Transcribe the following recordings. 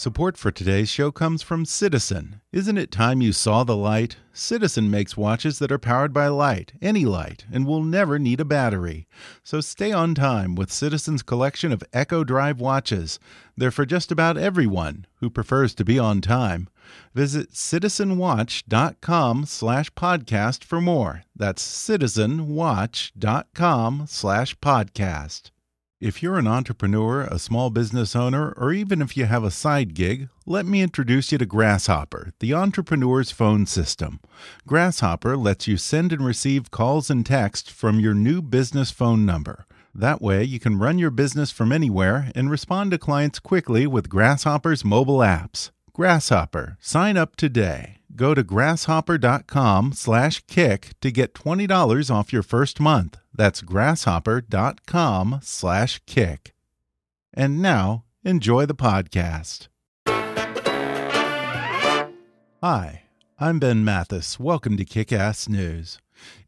Support for today's show comes from Citizen. Isn't it time you saw the light? Citizen makes watches that are powered by light, any light, and will never need a battery. So stay on time with Citizen's collection of Eco-Drive watches. They're for just about everyone who prefers to be on time. Visit citizenwatch.com slash podcast for more. That's citizenwatch.com slash podcast. If you're an entrepreneur, a small business owner, or even if you have a side gig, let me introduce you to Grasshopper, the entrepreneur's phone system. Grasshopper lets you send and receive calls and text from your new business phone number. That way, you can run your business from anywhere and respond to clients quickly with Grasshopper's mobile apps. Grasshopper, sign up today. Go to grasshopper.com/kick to get $20 off your first month. That's grasshopper.com slash kick. And now, enjoy the podcast. Hi, I'm Ben Mathis. Welcome to Kick Ass News.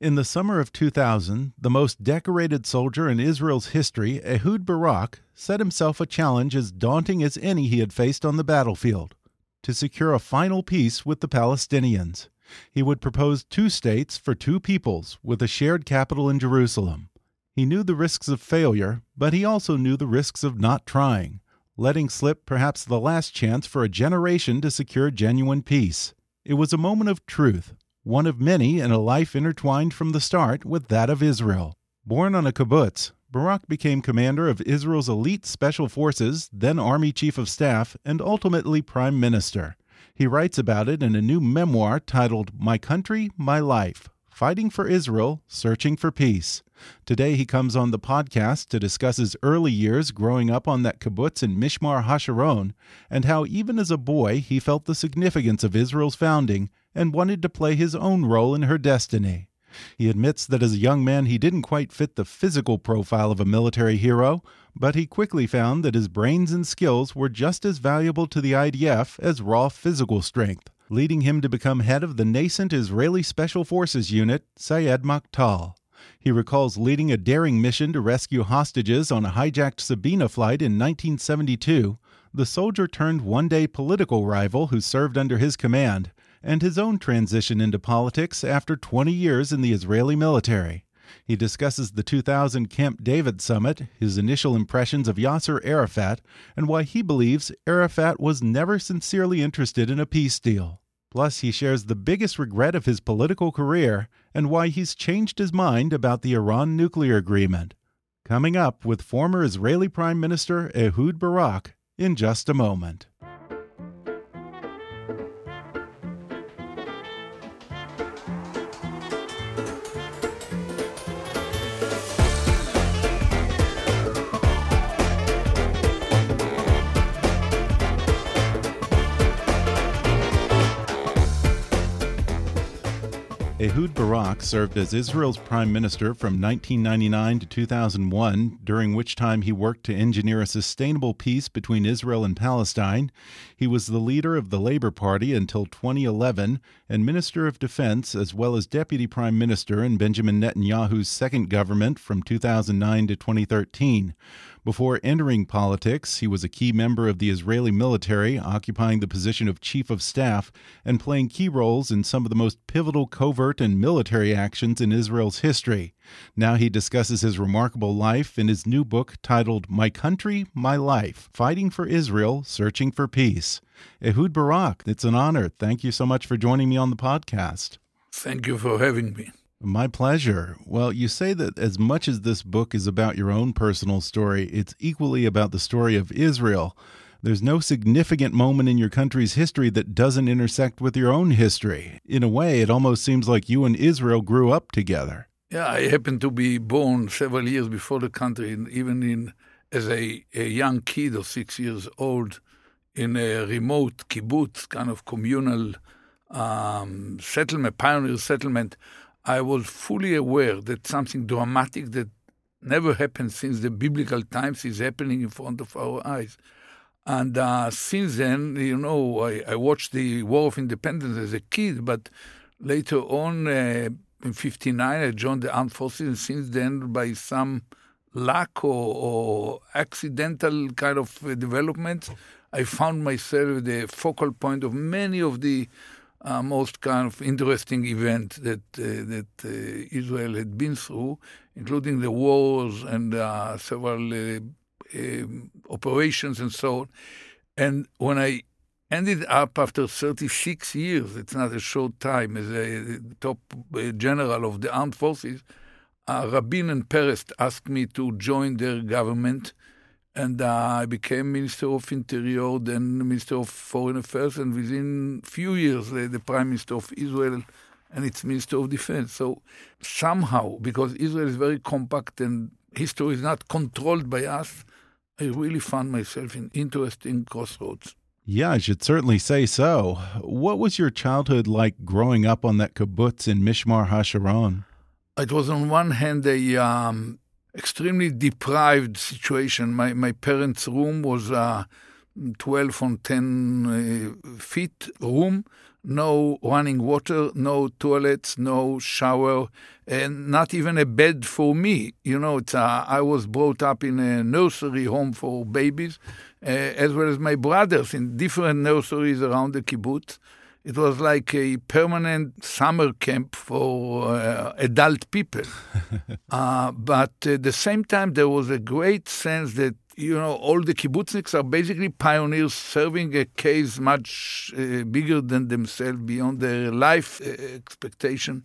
In the summer of 2000, the most decorated soldier in Israel's history, Ehud Barak, set himself a challenge as daunting as any he had faced on the battlefield to secure a final peace with the Palestinians. He would propose two states for two peoples with a shared capital in Jerusalem. He knew the risks of failure, but he also knew the risks of not trying, letting slip perhaps the last chance for a generation to secure genuine peace. It was a moment of truth, one of many in a life intertwined from the start with that of Israel. Born on a kibbutz, Barak became commander of Israel's elite special forces, then Army Chief of Staff, and ultimately Prime Minister. He writes about it in a new memoir titled My Country, My Life Fighting for Israel, Searching for Peace. Today he comes on the podcast to discuss his early years growing up on that kibbutz in Mishmar HaSharon and how even as a boy he felt the significance of Israel's founding and wanted to play his own role in her destiny. He admits that as a young man he didn't quite fit the physical profile of a military hero, but he quickly found that his brains and skills were just as valuable to the IDF as raw physical strength, leading him to become head of the nascent Israeli Special Forces unit, Sayeret Matkal. He recalls leading a daring mission to rescue hostages on a hijacked Sabena flight in 1972, the soldier turned one day political rival who served under his command, and his own transition into politics after 20 years in the Israeli military. He discusses the 2000 Camp David summit, his initial impressions of Yasser Arafat, and why he believes Arafat was never sincerely interested in a peace deal. Plus, he shares the biggest regret of his political career and why he's changed his mind about the Iran nuclear agreement. Coming up with former Israeli Prime Minister Ehud Barak in just a moment. Ehud Barak served as Israel's prime minister from 1999 to 2001, during which time he worked to engineer a sustainable peace between Israel and Palestine. He was the leader of the Labor Party until 2011 and Minister of Defense, as well as Deputy Prime Minister in Benjamin Netanyahu's second government from 2009 to 2013. Before entering politics, he was a key member of the Israeli military, occupying the position of Chief of Staff and playing key roles in some of the most pivotal covert and military actions in Israel's history. Now he discusses his remarkable life in his new book titled My Country, My Life Fighting for Israel, Searching for Peace. Ehud Barak, it's an honor. Thank you so much for joining me on the podcast. Thank you for having me. My pleasure. Well, you say that as much as this book is about your own personal story, it's equally about the story of Israel. There's no significant moment in your country's history that doesn't intersect with your own history. In a way, it almost seems like you and Israel grew up together. Yeah, I happened to be born several years before the country, even in as a, a young kid of six years old, in a remote kibbutz, kind of communal um, settlement, pioneer settlement. I was fully aware that something dramatic that never happened since the biblical times is happening in front of our eyes. And uh, since then, you know, I, I, watched the War of Independence as a kid, but later on, uh, in 59, I joined the armed forces, and since then, by some luck or, or accidental kind of uh, developments, I found myself the focal point of many of the uh, most kind of interesting event that uh, that uh, Israel had been through, including the wars and uh, several um, operations and so on. And when I ended up after 36 years, it's not a short time, as a top general of the armed forces, uh, Rabin and Peres asked me to join their government. And uh, I became Minister of Interior, then Minister of Foreign Affairs, and within few years, uh, the Prime Minister of Israel and its Minister of Defense. So somehow, because Israel is very compact and history is not controlled by us, I really found myself in interesting crossroads. Yeah, I should certainly say so. What was your childhood like growing up on that kibbutz in Mishmar HaSharon? It was on one hand a um, extremely deprived situation. My my parents' room was a 12 on 10 uh, feet room no running water, no toilets, no shower, and not even a bed for me. You know, uh, I was brought up in a nursery home for babies, uh, as well as my brothers in different nurseries around the kibbutz. It was like a permanent summer camp for uh, adult people. Uh, but at the same time, there was a great sense that you know, all the kibbutzniks are basically pioneers serving a case much uh, bigger than themselves, beyond their life uh, expectation.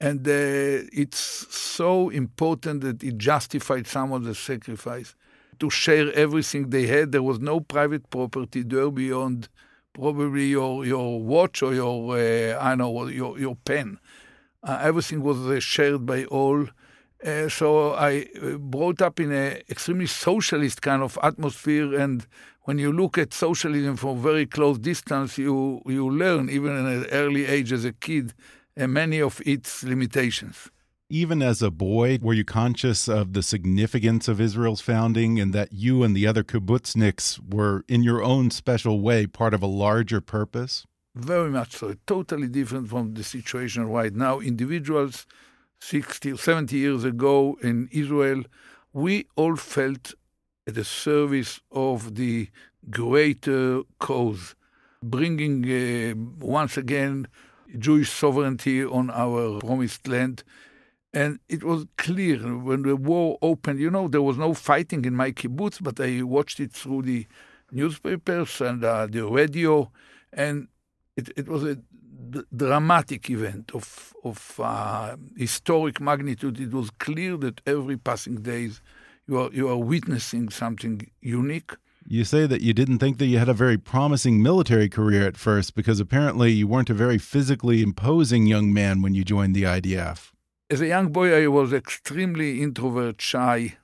And uh, it's so important that it justified some of the sacrifice to share everything they had. There was no private property there beyond probably your, your watch or your, uh, I know, your, your pen. Uh, everything was uh, shared by all uh, so I uh, brought up in an extremely socialist kind of atmosphere, and when you look at socialism from very close distance, you you learn even at an early age as a kid uh, many of its limitations. Even as a boy, were you conscious of the significance of Israel's founding and that you and the other kibbutzniks were, in your own special way, part of a larger purpose? Very much so. Totally different from the situation right now. Individuals 60 70 years ago in Israel, we all felt at the service of the greater cause, bringing uh, once again Jewish sovereignty on our promised land. And it was clear when the war opened, you know, there was no fighting in my kibbutz, but I watched it through the newspapers and uh, the radio, and it, it was a dramatic event of, of uh, historic magnitude. It was clear that every passing days you are, you are witnessing something unique. You say that you didn't think that you had a very promising military career at first because apparently you weren't a very physically imposing young man when you joined the IDF. As a young boy, I was extremely introvert, shy,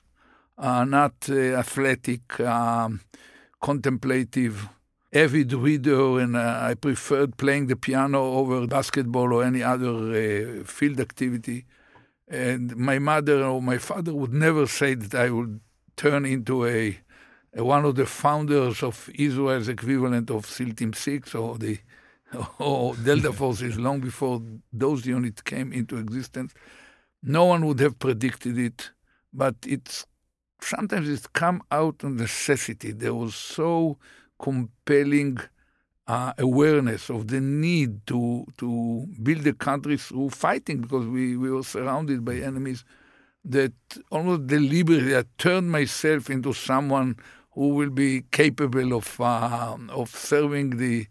uh, not uh, athletic, um, contemplative avid reader, and uh, I preferred playing the piano over basketball or any other uh, field activity. And my mother or my father would never say that I would turn into a, one of the founders of Israel's equivalent of SEAL Team Six or the or Delta Forces long before those units came into existence. No one would have predicted it, but it's sometimes it's come out of necessity. There was so compelling uh, awareness of the need to to build the country through fighting because we, we were surrounded by enemies that almost deliberately I turned myself into someone who will be capable of uh, of serving the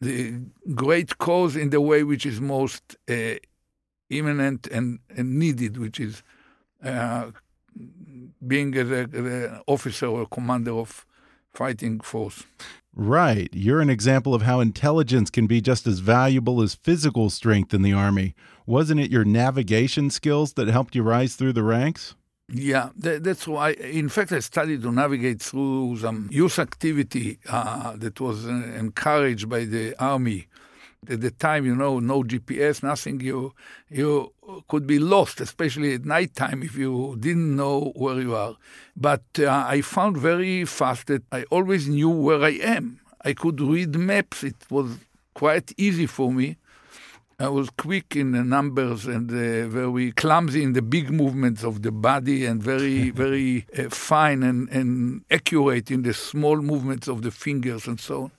the great cause in the way which is most uh, imminent and, and, needed, which is uh, being an officer or commander of fighting force. Right. You're an example of how intelligence can be just as valuable as physical strength in the Army. Wasn't it your navigation skills that helped you rise through the ranks? Yeah, that, that's why. In fact, I studied to navigate through some youth activity uh, that was uh, encouraged by the army. At the time, you know, no GPS, nothing. You you could be lost, especially at night time, if you didn't know where you are. But uh, I found very fast that I always knew where I am. I could read maps. It was quite easy for me I was quick in the numbers and uh, very clumsy in the big movements of the body and very, very uh, fine and, and accurate in the small movements of the fingers and so on.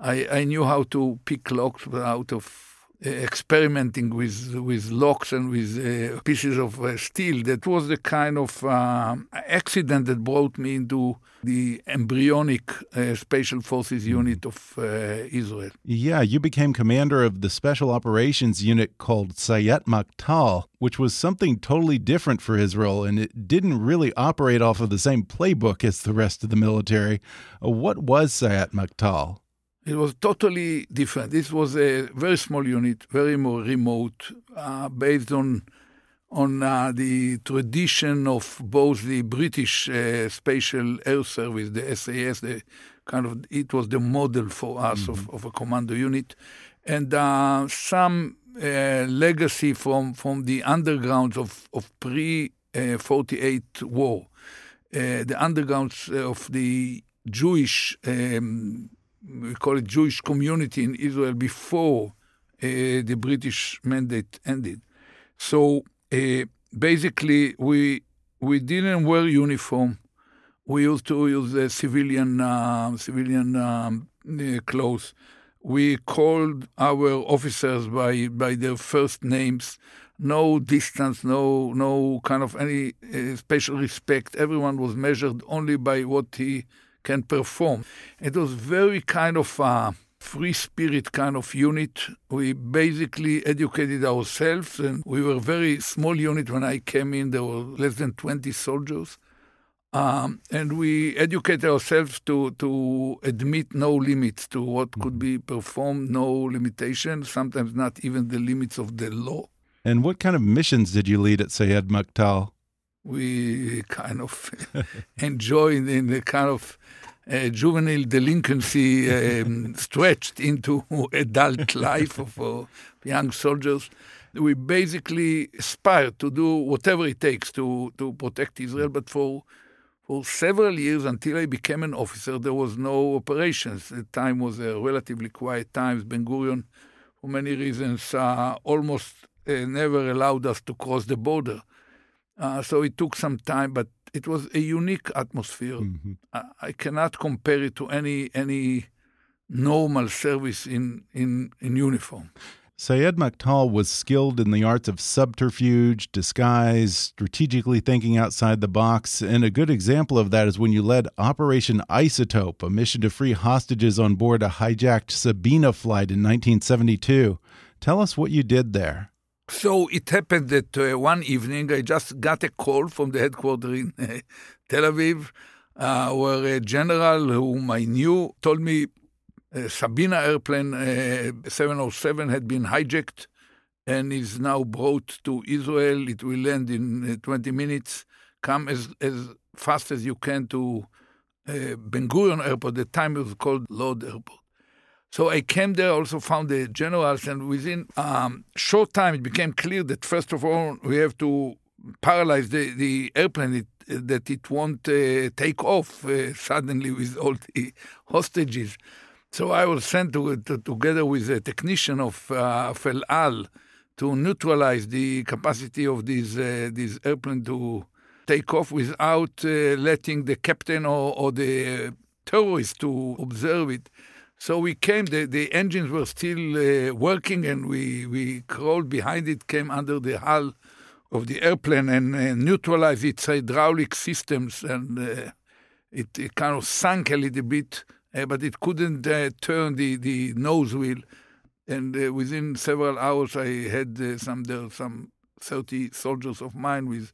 I, I knew how to pick locks out of experimenting with with locks and with uh, pieces of uh, steel. That was the kind of uh, accident that brought me into the embryonic uh, Special Forces mm-hmm. unit of uh, Israel. Yeah, you became commander of the Special Operations Unit called Sayeret Matkal, which was something totally different for Israel, and it didn't really operate off of the same playbook as the rest of the military. Uh, what was Sayeret Matkal? It was totally different. This was a very small unit, very more remote, uh, based on on uh, the tradition of both the British uh, Special Air Service, the SAS, the kind of it was the model for us mm-hmm. of, of a commando unit, and uh, some uh, legacy from from the undergrounds of of pre uh, forty eight war, the undergrounds of the Jewish. Um, we call it Jewish community in Israel before uh, the British mandate ended. So uh, basically, we we didn't wear uniform. We used to use uh, civilian uh, civilian um, uh, clothes. We called our officers by by their first names. No distance, no no kind of any special respect. Everyone was measured only by what he can perform. It was very kind of a free spirit kind of unit. We basically educated ourselves, and we were a very small unit when I came in. There were less than 20 soldiers. Um, and we educate ourselves to, to admit no limits to what could be performed, no limitations, sometimes not even the limits of the law. And what kind of missions did you lead at Sayeret Matkal? We kind of enjoy in the kind of uh, juvenile delinquency um, stretched into adult life of uh, young soldiers. We basically aspire to do whatever it takes to, to protect Israel, but for for several years until I became an officer, there was no operations. The time was a relatively quiet time. Ben Gurion, for many reasons, uh, almost uh, never allowed us to cross the border. Uh, so it took some time, but it was a unique atmosphere. Mm-hmm. I, I, cannot compare it to any any normal service in in, in uniform. Sayeret Matkal was skilled in the arts of subterfuge, disguise, strategically thinking outside the box, and a good example of that is when you led Operation Isotope, a mission to free hostages on board a hijacked Sabena flight in 1972. Tell us what you did there. So it happened that uh, one evening I just got a call from the headquarters in uh, Tel Aviv, uh, where a general whom I knew told me uh, Sabena airplane uh, 707 had been hijacked and is now brought to Israel. It will land in uh, 20 minutes. Come as, as fast as you can to Ben Gurion Airport. The time was called Lod Airport. So I came there, also found the generals, and within um, short time it became clear that first of all we have to paralyze the, the airplane, it, that it won't uh, take off uh, suddenly with all the hostages. So I was sent to, to, together with a technician of, uh, El Al to neutralize the capacity of this, uh, this airplane to take off without uh, letting the captain or, or the terrorists to observe it. So we came, the, the engines were still uh, working, and we, we crawled behind it, came under the hull of the airplane and, and neutralized its hydraulic systems. And uh, it, it, kind of sank a little bit, uh, but it couldn't uh, turn the, the nose wheel. And uh, within several hours, I had uh, some there some 30 soldiers of mine with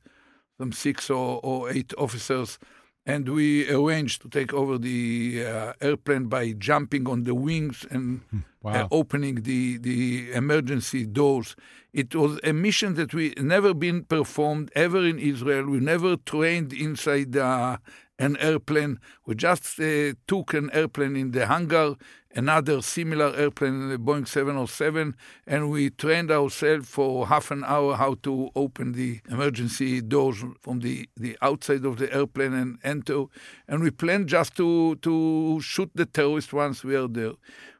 some six or, or eight officers and we arranged to take over the uh, airplane by jumping on the wings and Hmm. wow. uh, opening the, the emergency doors. It was a mission that we never been performed ever in Israel. We never trained inside uh, an airplane. We just uh, took an airplane in the hangar, another similar airplane, Boeing 707, and we trained ourselves for half an hour how to open the emergency doors from the, the outside of the airplane and enter. And we planned just to, to shoot the terrorists once we are there.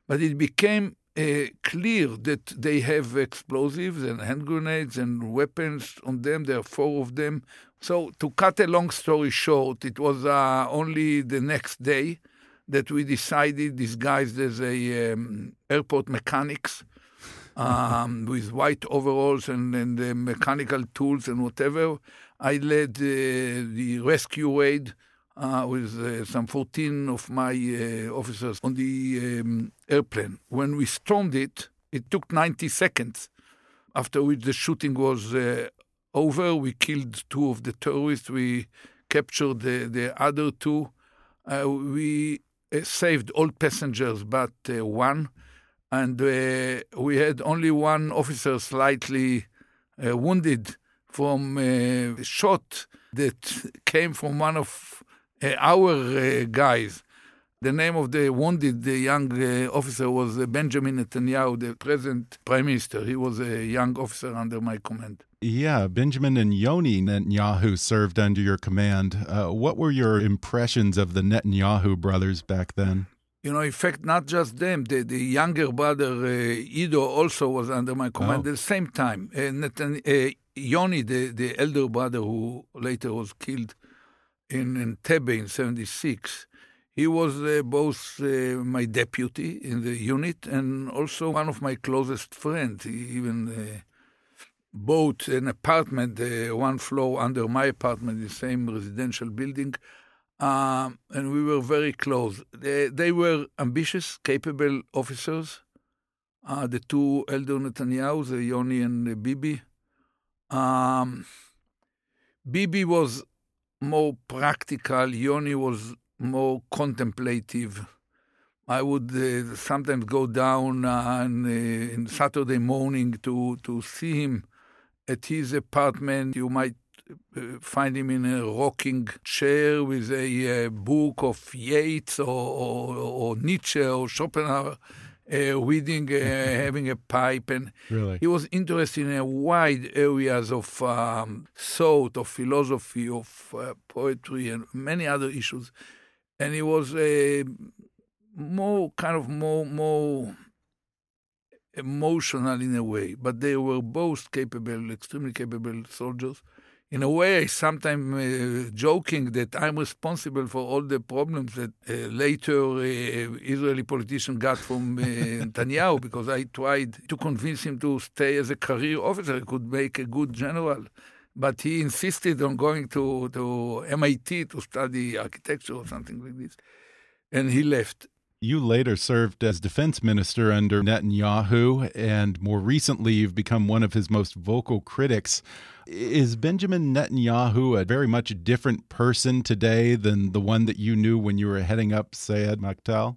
But it became uh, clear that they have explosives and hand grenades and weapons on them. There are four of them. So, to cut a long story short, it was uh, only the next day that we decided, disguised as a um, airport mechanics, um, with white overalls and, and uh, mechanical tools and whatever. I led uh, the rescue raid uh, with uh, some 14 of my uh, officers on the um, airplane. When we stormed it, it took 90 seconds, after which the shooting was uh, over. We killed two of the terrorists. We captured the, the other two. Uh, we saved all passengers but uh, one. And uh, we had only one officer slightly uh, wounded from a shot that came from one of uh, our uh, guys. The name of the wounded the young uh, officer was uh, Benjamin Netanyahu, the present prime minister. He was a young officer under my command. Yeah, Benjamin and Yoni Netanyahu served under your command. Uh, what were your impressions of the Netanyahu brothers back then? You know, in fact, not just them. The, the younger brother, uh, Ido, also was under my command Oh. at the same time. Uh, Netan- uh, Yoni, the, the elder brother who later was killed in, in Entebbe in 76, he was uh, both uh, my deputy in the unit and also one of my closest friends. He even uh, bought an apartment, uh, one floor under my apartment, in the same residential building. Um, and we were very close. They, they were ambitious, capable officers. Uh, the two elder Netanyahu's, uh, Yoni and Bibi. Um, Bibi was more practical. Yoni was more contemplative. I would uh, sometimes go down and, uh, in Saturday morning to, to see him at his apartment. You might uh, find him in a rocking chair with a uh, book of Yeats or, or, or Nietzsche or Schopenhauer, uh, reading, uh, having a pipe, and Really? he was interested in a wide areas of um, thought, of philosophy, of uh, poetry, and many other issues. And he was a more kind of more more emotional in a way, but they were both capable, extremely capable soldiers. In a way, I sometimes uh, joking that I'm responsible for all the problems that uh, later uh, Israeli politicians got from Netanyahu because I tried to convince him to stay as a career officer. He could make a good general. But he insisted on going to, to MIT to study architecture or something like this. And he left. You later served as defense minister under Netanyahu, and more recently, you've become one of his most vocal critics. Is Benjamin Netanyahu a very much different person today than the one that you knew when you were heading up Sayeret Matkal?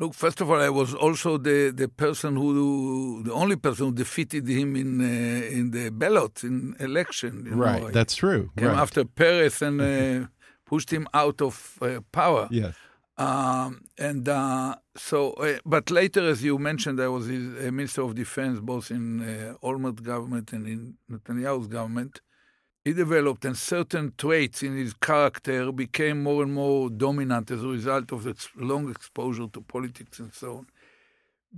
Look, first of all, I was also the, the person who, the only person who defeated him in uh, in the ballot in election. you know. Right, I that's true. came Right. after Peres and uh, pushed him out of uh, power. Yes. Um, and uh, so, uh, but later, as you mentioned, I was his, uh, Minister of Defense both in uh, Olmert government and in Netanyahu's government. He developed, and certain traits in his character became more and more dominant as a result of ex- long exposure to politics and so on.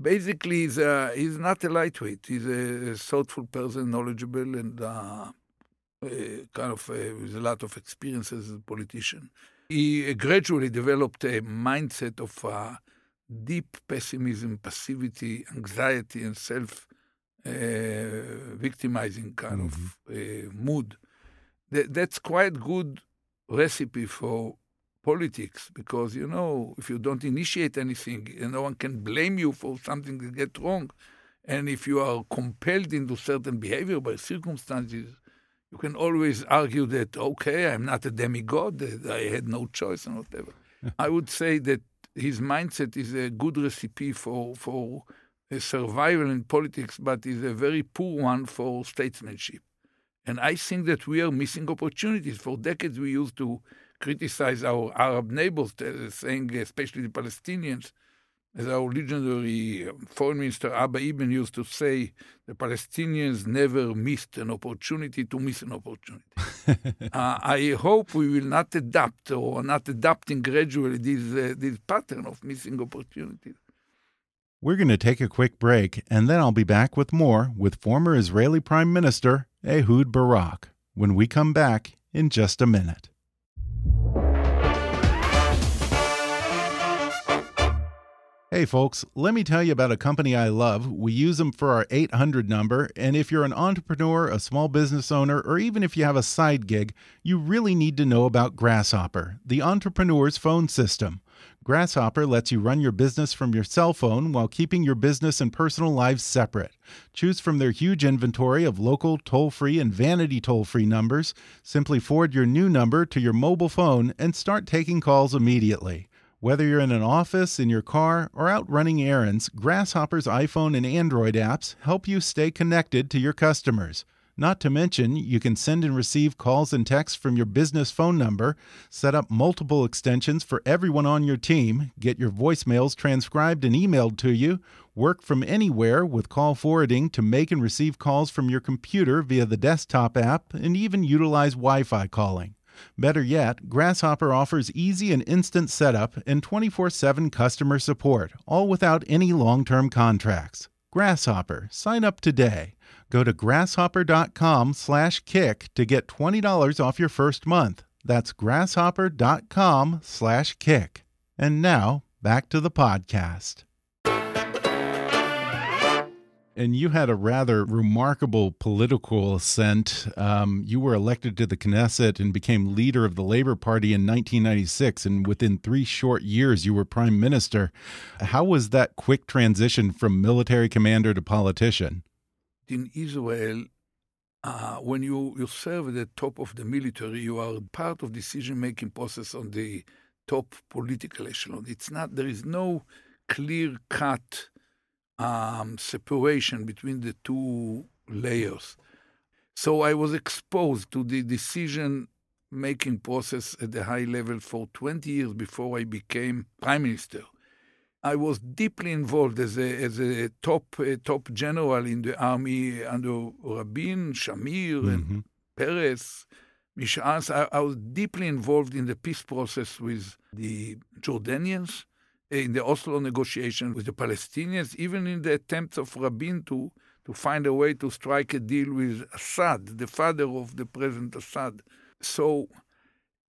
Basically, he's, a, he's not a lightweight. He's a, thoughtful person, knowledgeable, and uh, kind of uh, with a lot of experience as a politician. He uh, gradually developed a mindset of uh, deep pessimism, passivity, anxiety, and self uh, victimizing kind of uh, mood. That, that's quite good recipe for politics because you know if you don't initiate anything, no one can blame you for something that get wrong, and if you are compelled into certain behavior by circumstances, You can always argue that, okay, I'm not a demigod, that I had no choice and whatever. I would say that his mindset is a good recipe for, for survival in politics, but is a very poor one for statesmanship. And I think that we are missing opportunities. For decades, we used to criticize our Arab neighbors, saying, especially the Palestinians, as our legendary foreign minister Abba Eban used to say, the Palestinians never missed an opportunity to miss an opportunity. uh, I hope we will not adapt or not adapting gradually this, uh, this pattern of missing opportunities. We're going to take a quick break, and then I'll be back with more with former Israeli Prime Minister Ehud Barak when we come back in just a minute. Hey folks, let me tell you about a company I love. We use them for our 800 number, and if you're an entrepreneur, a small business owner, or even if you have a side gig, you really need to know about Grasshopper, the entrepreneur's phone system. Grasshopper lets you run your business from your cell phone while keeping your business and personal lives separate. Choose from their huge inventory of local, toll free, and vanity toll free numbers. Simply forward your new number to your mobile phone and start taking calls immediately. Whether you're in an office, in your car, or out running errands, Grasshopper's iPhone and Android apps help you stay connected to your customers. Not to mention, you can send and receive calls and texts from your business phone number, set up multiple extensions for everyone on your team, get your voicemails transcribed and emailed to you, work from anywhere with call forwarding to make and receive calls from your computer via the desktop app, and even utilize Wi Fi calling. Better yet, Grasshopper offers easy and instant setup and 24 7 customer support, all without any long term contracts. Grasshopper, sign up today. Go to grasshopper.com slash kick to get $20 off your first month. That's grasshopper.com slash kick. And now, back to the podcast. And you had a rather remarkable political ascent. Um, you were elected to the Knesset and became leader of the Labor Party in 1996. And within three short years, you were prime minister. How was that quick transition from military commander to politician? In Israel, uh, when you, you serve at the top of the military, you are part of decision-making process on the top political echelon. It's not there is no clear-cut um, separation between the two layers. So I was exposed to the decision making process at the high level for 20 years before I became prime minister. I was deeply involved as a, as a top a top general in the army under Rabin, Shamir, mm-hmm. and Peres. Mishas. I, I was deeply involved in the peace process with the Jordanians, in the Oslo negotiation with the Palestinians, even in the attempts of Rabin to, to find a way to strike a deal with Assad, the father of the present Assad. So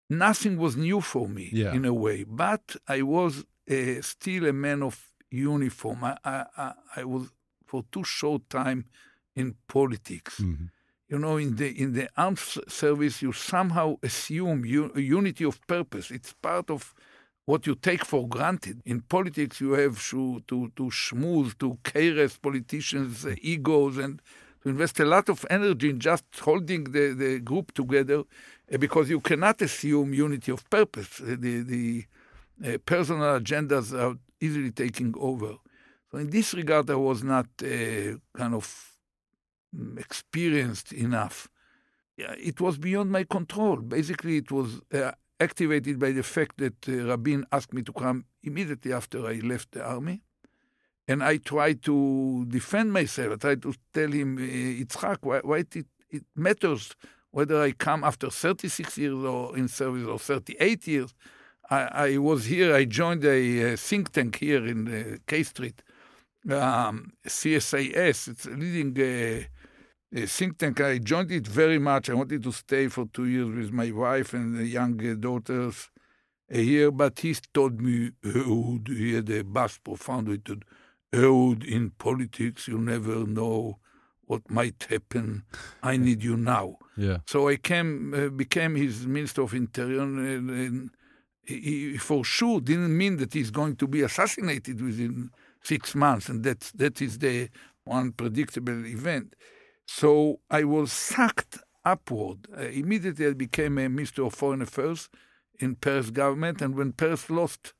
nothing was new for me yeah. in a way, but I was uh, still a man of uniform. I, I, I, was for too short time in politics. Mm-hmm. You know, in the in the armed service, you somehow assume a unity of purpose. It's part of what you take for granted. In politics, you have to, to, to schmooze, to caress politicians' uh, egos, and to invest a lot of energy in just holding the, the group together uh, because you cannot assume unity of purpose. Uh, the, the uh, personal agendas are easily taking over. So, in this regard, I was not uh, kind of mm, experienced enough. Yeah, it was beyond my control. Basically, it was uh, activated by the fact that uh, Rabin asked me to come immediately after I left the army. And I tried to defend myself. I tried to tell him, uh, Yitzhak, why, why it, it matters whether I come after 36 years or in service or 38 years. I, I was here, I joined a, think tank here in uh, K Street, um, CSIS. It's a leading uh, think tank. I joined it very much. I wanted to stay for two years with my wife and the young daughters here, but he told me, Ehud, he had a bass profound it. Ehud, in politics, you never know what might happen. I need you now. Yeah. So I came, uh, became his minister of interior, and, and he, for sure didn't mean that he's going to be assassinated within six months, and that that is the unpredictable event. So I was sucked upward. Uh, immediately, I became a Minister of Foreign Affairs in Peres government, and when Peres lost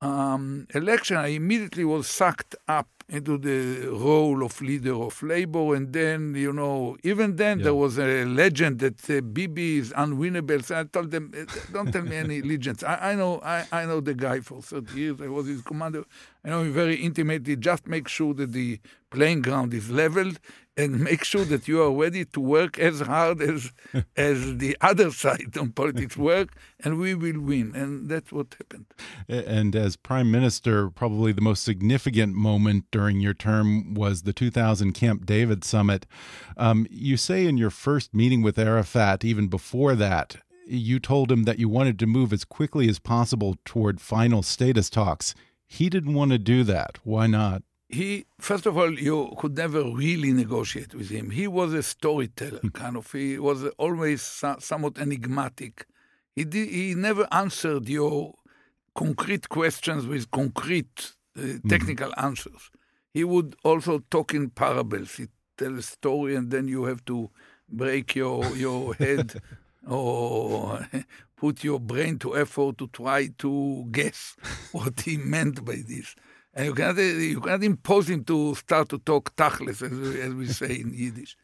um, election, I immediately was sucked up into the role of leader of labor. And then, you know, even then yeah. there was a legend that uh, Bibi is unwinnable. So I told them, don't tell me any legends. I, I know I, I know the guy for 30 years. I was his commander. I know very intimately. Just make sure that the playing ground is leveled and make sure that you are ready to work as hard as as the other side on politics work, and we will win. And that's what happened. And as prime minister, probably the most significant moment during your term was the 2000 Camp David summit. Um, you say in your first meeting with Arafat, even before that, you told him that you wanted to move as quickly as possible toward final status talks. He didn't want to do that. Why not? he first of all you could never really negotiate with him he was a storyteller kind of he was always somewhat enigmatic he did, he never answered your concrete questions with concrete uh, mm-hmm. technical mm-hmm. answers he would also talk in parables he tell a story and then you have to break your your head or put your brain to effort to try to guess what he meant by this and you cannot, you cannot impose him to start to talk tachlis, as, as we say in Yiddish.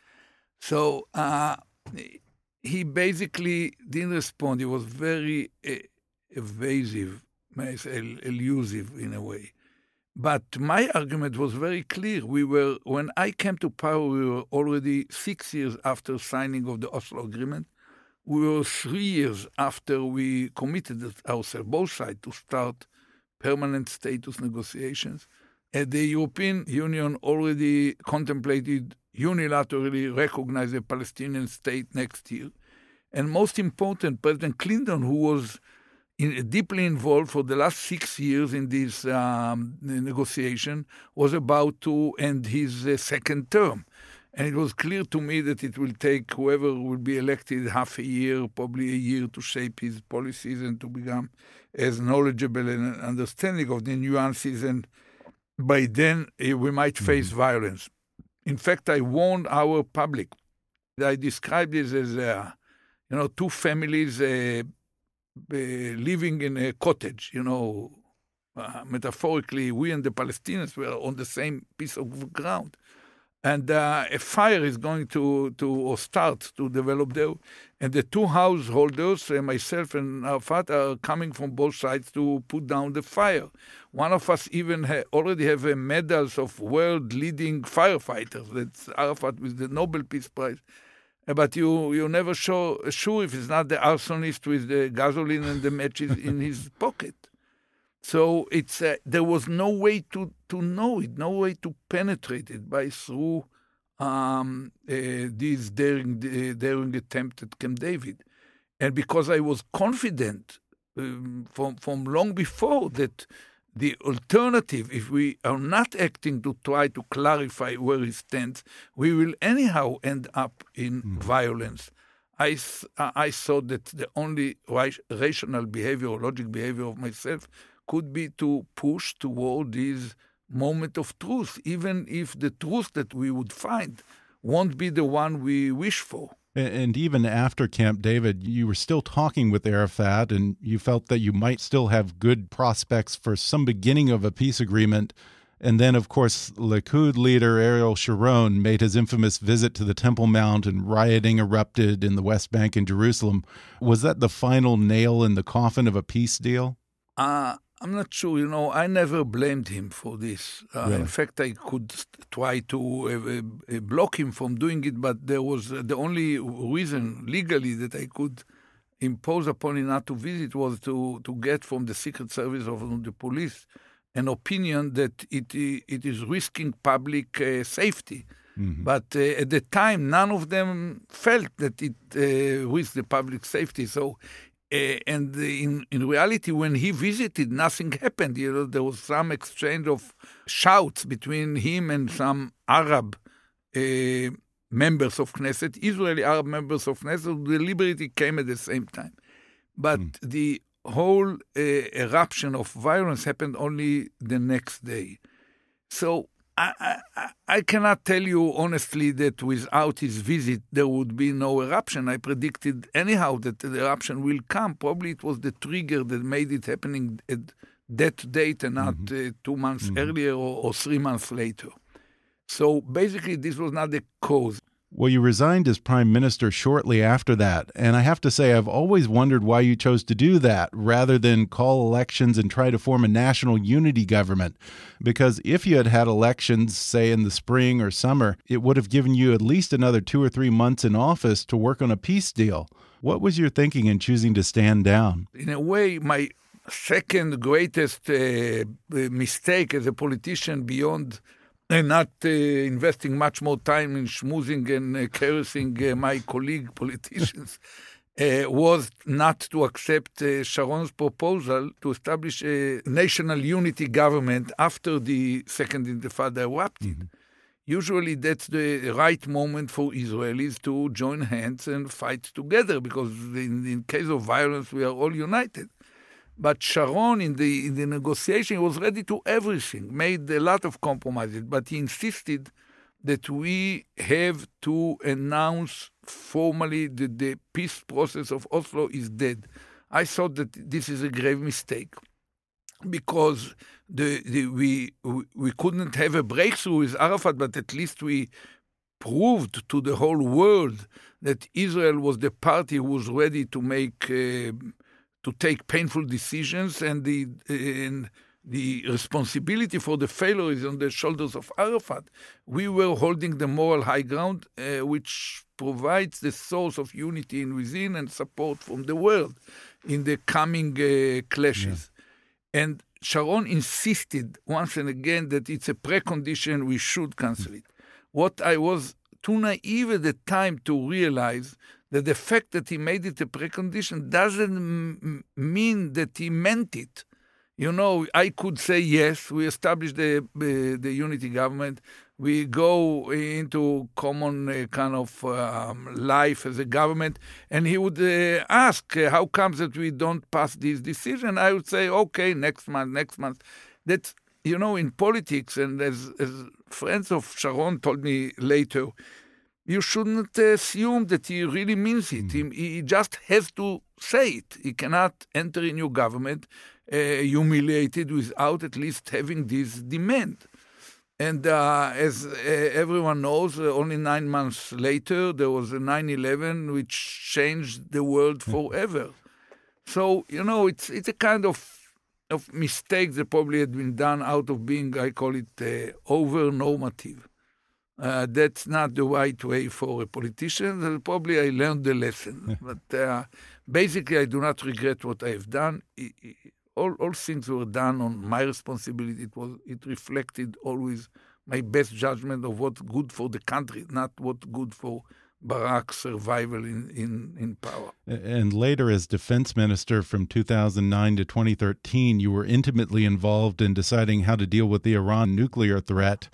So uh, he basically didn't respond. He was very uh, evasive, may I say elusive in a way. But my argument was very clear. We were when I came to power, we were already six years after signing of the Oslo Agreement. We were three years after we committed ourselves, both sides, to start permanent status negotiations. And the European Union already contemplated unilaterally recognize a Palestinian state next year. And most important, President Clinton, who was in, deeply involved for the last six years in this um, negotiation, was about to end his uh, second term. And it was clear to me that it will take whoever will be elected half a year, probably a year, to shape his policies and to become as knowledgeable and understanding of the nuances. And by then, eh, we might face mm-hmm. violence. In fact, I warned our public. I described this as, uh, you know, two families uh, uh, living in a cottage, you know, uh, metaphorically, we and the Palestinians were on the same piece of ground and uh, a fire is going to, to start to develop there. And the two householders, uh, myself and Arafat, are coming from both sides to put down the fire. One of us even ha- already have uh, medals of world-leading firefighters. That's Arafat with the Nobel Peace Prize. Uh, but you you never show, sure if it's not the arsonist with the gasoline and the matches in his pocket. So it's uh, there was no way to, to know it, no way to penetrate it by through um, uh, this daring uh, daring attempt at Camp David, and because I was confident um, from from long before that the alternative, if we are not acting to try to clarify where he stands, we will anyhow end up in mm. violence. I, I thought that the only rational behavior or logic behavior of myself could be to push toward this moment of truth, even if the truth that we would find won't be the one we wish for. And even after Camp David, you were still talking with Arafat, and you felt that you might still have good prospects for some beginning of a peace agreement. And then, of course, Likud leader Ariel Sharon made his infamous visit to the Temple Mount, and rioting erupted in the West Bank and Jerusalem. Was that the final nail in the coffin of a peace deal? Uh, I'm not sure. You know, I never blamed him for this. Uh? In fact, I could try to uh, uh, block him from doing it, but there was uh, the only reason legally that I could impose upon him not to visit was to, to get from the Secret Service of the police an opinion that it it is risking public uh, safety. Mm-hmm. But uh, at the time, none of them felt that it uh, risked the public safety. So uh, and in, in reality, when he visited, nothing happened. You know, there was some exchange of shouts between him and some Arab uh, members of Knesset, Israeli Arab members of Knesset. The liberty came at the same time. But mm. the whole uh, eruption of violence happened only the next day. So I, I, I, cannot tell you honestly that without his visit there would be no eruption. I predicted anyhow that the eruption will come. Probably it was the trigger that made it happening at that date and not mm-hmm. uh, two months mm-hmm. earlier or, or three months later. So basically, this was not the cause. Well, you resigned as prime minister shortly after that. And I have to say, I've always wondered why you chose to do that rather than call elections and try to form a national unity government. Because if you had had elections, say in the spring or summer, it would have given you at least another two or three months in office to work on a peace deal. What was your thinking in choosing to stand down? In a way, my second greatest uh, mistake as a politician beyond and not uh, investing much more time in schmoozing and uh, caressing uh, my colleague politicians, uh, was not to accept uh, Sharon's proposal to establish a national unity government after the Second Intifada erupted. Mm-hmm. Usually, that's the right moment for Israelis to join hands and fight together because, in, in case of violence, we are all united. But Sharon, in the, in the negotiation, was ready to everything, made a lot of compromises, but he insisted that we have to announce formally that the peace process of Oslo is dead. I thought that this is a grave mistake because the, the, we, we couldn't have a breakthrough with Arafat, but at least we proved to the whole world that Israel was the party who was ready to make. Uh, to take painful decisions, and the and the responsibility for the failure is on the shoulders of Arafat. We were holding the moral high ground, uh, which provides the source of unity in within and support from the world in the coming uh, clashes. Yeah. And Sharon insisted once and again that it's a precondition, we should cancel it. What I was too naive at the time to realize that the fact that he made it a precondition doesn't mean that he meant it. You know, I could say yes, we establish the uh, the unity government, we go into common uh, kind of um, life as a government, and he would uh, ask, uh, "How comes that we don't pass this decision?" I would say, "Okay, next month, next month." That you know, in politics, and as as friends of Sharon told me later, you shouldn't assume that he really means it. Mm. He, he, just has to say it. He cannot enter a new government uh, humiliated without at least having this demand. And uh, as uh, everyone knows, uh, only nine months later, there was a 9 11 which changed the world forever. So, you know, it's, it's a kind of of mistake that probably had been done out of being, I call it, uh, over normative. Uh, that's not the right way for a politician. And probably I learned the lesson. but uh, basically, I do not regret what I have done. It, it, all, all things were done on my responsibility. It was it reflected always my best judgment of what's good for the country, not what's good for Barak's survival in, in, in power. And later, as defense minister from 2009 to 2013, you were intimately involved in deciding how to deal with the Iran nuclear threat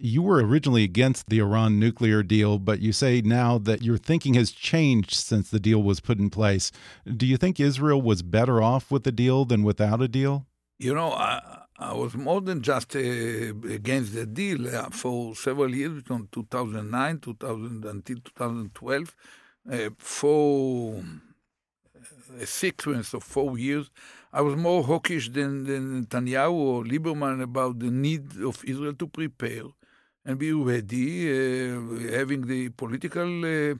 you were originally against the Iran nuclear deal, but you say now that your thinking has changed since the deal was put in place. Do you think Israel was better off with the deal than without a deal? You know, I, I was more than just uh, against the deal uh, for several years, from 2009 2000, until 2012, uh, for a sequence of four years. I was more hawkish than, than Netanyahu or Lieberman about the need of Israel to prepare and be ready, uh, having the political uh,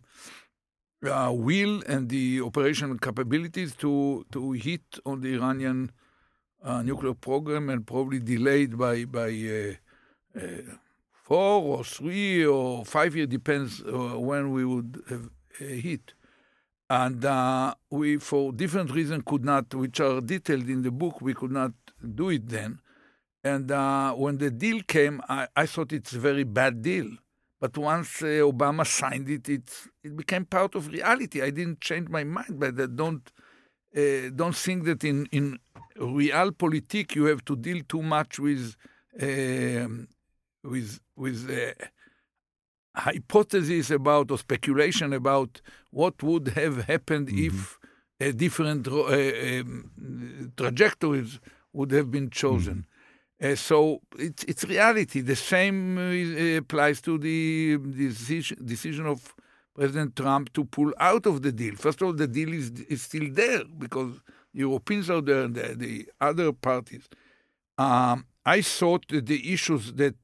uh, will and the operational capabilities to, to hit on the Iranian nuclear program and probably delayed by, by four or three or five years, depends when we would have hit and uh, we, for different reasons, could not, which are detailed in the book, we could not do it then. And uh, when the deal came, I, I, thought it's a very bad deal. But once uh, Obama signed it, it, it became part of reality. I didn't change my mind, but I don't uh, don't think that in in real realpolitik you have to deal too much with um, with with uh, hypotheses about or speculation about what would have happened mm-hmm. if a different uh, um, trajectories would have been chosen. Mm-hmm. Uh, so it's, it's reality. The same uh, applies to the decision, decision of President Trump to pull out of the deal. First of all, the deal is, is still there because Europeans are there and the, the other parties. Um, I thought that the issues that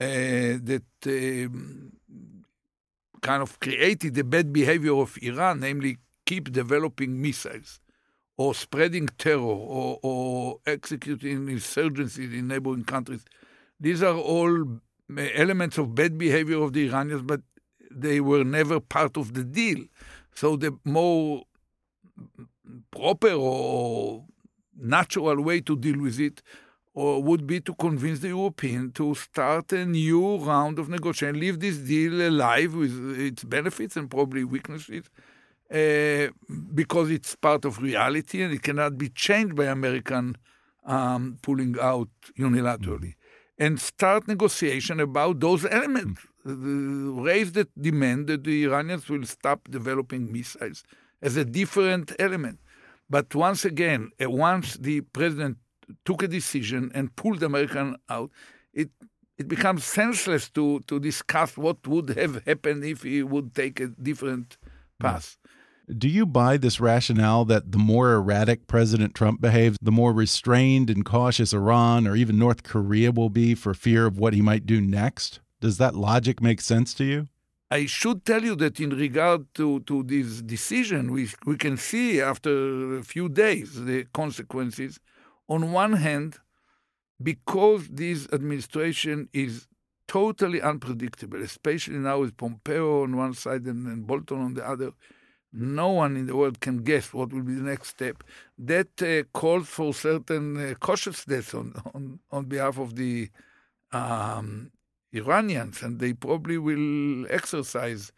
uh, that um, kind of created the bad behavior of Iran, namely keep developing missiles or spreading terror or, or executing insurgencies in neighboring countries. These are all elements of bad behavior of the Iranians, but they were never part of the deal. So the more proper or natural way to deal with it or would be to convince the European to start a new round of negotiation, leave this deal alive with its benefits and probably weaknesses, uh, because it's part of reality and it cannot be changed by American um, pulling out unilaterally, and start negotiation about those elements. Uh, raise the demand that the Iranians will stop developing missiles as a different element. But once again, uh, once the president took a decision and pulled American out, it it becomes senseless to to discuss what would have happened if he would take a different path. Do you buy this rationale that the more erratic President Trump behaves, the more restrained and cautious Iran or even North Korea will be for fear of what he might do next? Does that logic make sense to you? I should tell you that in regard to, to this decision, we, we can see after a few days the consequences on one hand, because this administration is totally unpredictable, especially now with Pompeo on one side and, and Bolton on the other, no one in the world can guess what will be the next step. That uh, calls for certain uh, cautiousness on, on, on behalf of the um, Iranians, and they probably will exercise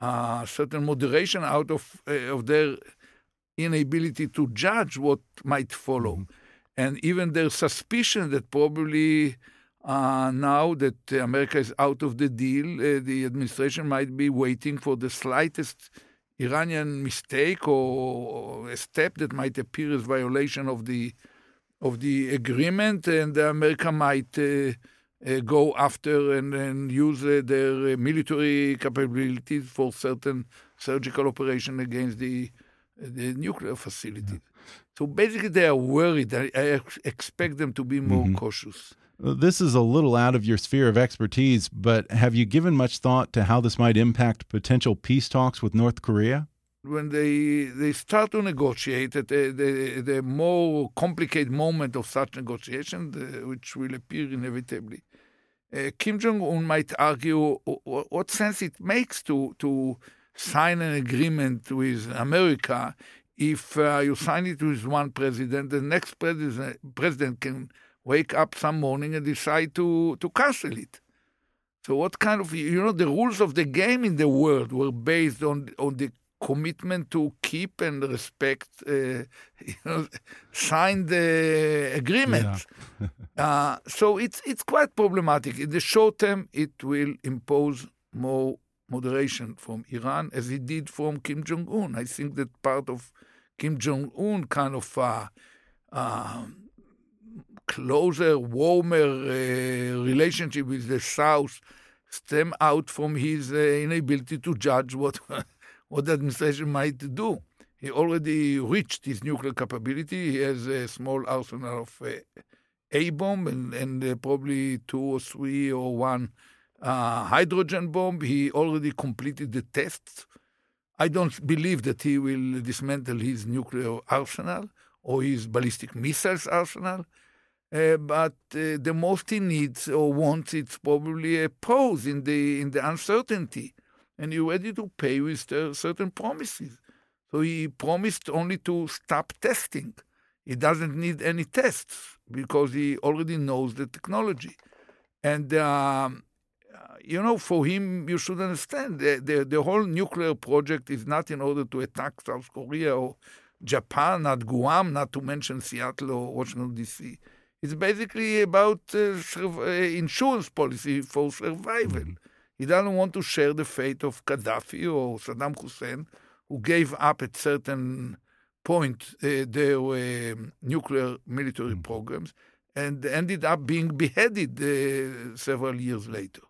uh, certain moderation out of, uh, of their inability to judge what might follow. Mm-hmm and even their suspicion that probably uh, now that America is out of the deal, uh, the administration might be waiting for the slightest Iranian mistake or, a step that might appear as violation of the of the agreement, and America might uh, uh go after and, and use uh, their uh, military capabilities for certain surgical operation against the the nuclear facilities. Yeah. So basically, they are worried. I, I expect them to be more mm -hmm. cautious. This is a little out of your sphere of expertise, but have you given much thought to how this might impact potential peace talks with North Korea? When they they start to negotiate at the, the, the more complicated moment of such negotiation, the, which will appear inevitably, uh, Kim Jong Un might argue what, sense it makes to to sign an agreement with America if uh, you sign it with one president, the next president, president can wake up some morning and decide to, to cancel it. So what kind of you know the rules of the game in the world were based on on the commitment to keep and respect uh, you know signed uh, agreements. Yeah. uh, so it's it's quite problematic. In the short term, it will impose more moderation from Iran as it did from Kim Jong Un. I think that part of Kim Jong Un kind of uh, uh, closer, warmer uh, relationship with the South stem out from his uh, inability to judge what what the administration might do. He already reached his nuclear capability. He has a small arsenal of uh, A bomb and, and uh, probably two or three or one hydrogen bomb. He already completed the tests I don't believe that he will dismantle his nuclear arsenal or his ballistic missiles arsenal. Uh, but uh, the most he needs or wants is probably a pause in the in the uncertainty, and he's ready to pay with uh, certain promises. So he promised only to stop testing. He doesn't need any tests because he already knows the technology, and um, you know, for him, you should understand the, the, the whole nuclear project is not in order to attack South Korea or Japan, not Guam, not to mention Seattle or Washington, D.C. It's basically about uh, uh, insurance policy for survival. Mm-hmm. He doesn't want to share the fate of Gaddafi or Saddam Hussein, who gave up at certain point uh, their uh, nuclear military mm-hmm. programs and ended up being beheaded uh, several years later.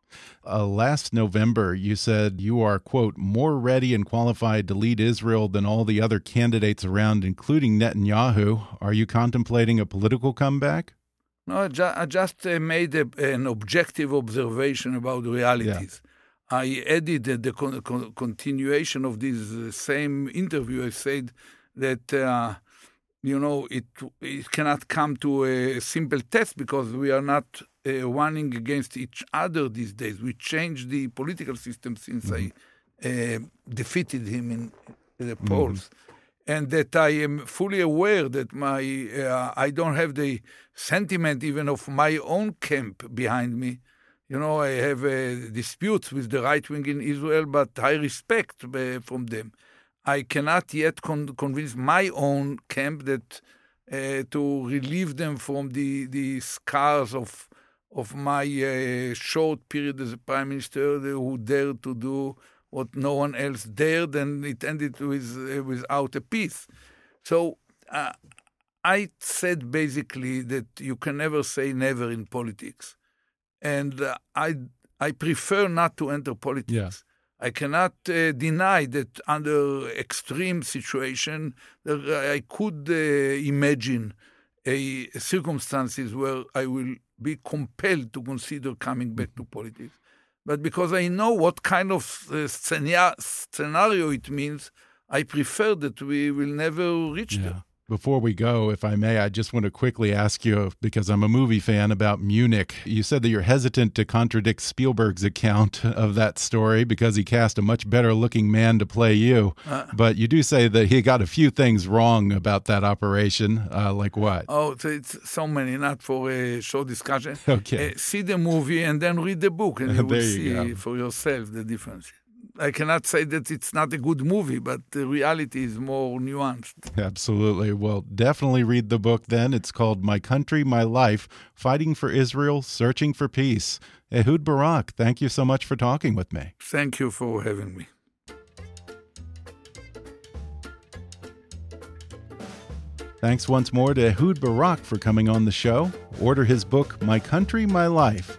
Uh, last November, you said you are, quote, more ready and qualified to lead Israel than all the other candidates around, including Netanyahu. Are you contemplating a political comeback? No, I, ju I just uh, made a, an objective observation about realities. Yeah. I added the con con continuation of this uh, same interview. I said that uh, you know, it it cannot come to a simple test because we are not uh, running against each other these days. We changed the political system since mm-hmm. I uh, defeated him in the polls. Mm-hmm. And that I am fully aware that my uh, I don't have the sentiment even of my own camp behind me. You know, I have uh, disputes with the right wing in Israel, but I respect uh, from them. I cannot yet con- convince my own camp that uh, to relieve them from the, the scars of of my uh, short period as a prime minister, who dared to do what no one else dared, and it ended with uh, without a peace. So uh, I said basically that you can never say never in politics, and uh, I I prefer not to enter politics. Yeah I cannot uh, deny that under extreme situation, I could uh, imagine a circumstances where I will be compelled to consider coming back to politics. But because I know what kind of uh, scenario it means, I prefer that we will never reach yeah. there. Before we go, if I may, I just want to quickly ask you because I'm a movie fan about Munich. You said that you're hesitant to contradict Spielberg's account of that story because he cast a much better looking man to play you. Uh, but you do say that he got a few things wrong about that operation. Uh, like what? Oh, it's so many, not for a short discussion. Okay. Uh, see the movie and then read the book, and you will you see for yourself the difference. I cannot say that it's not a good movie, but the reality is more nuanced. Absolutely. Well, definitely read the book then. It's called My Country, My Life Fighting for Israel, Searching for Peace. Ehud Barak, thank you so much for talking with me. Thank you for having me. Thanks once more to Ehud Barak for coming on the show. Order his book, My Country, My Life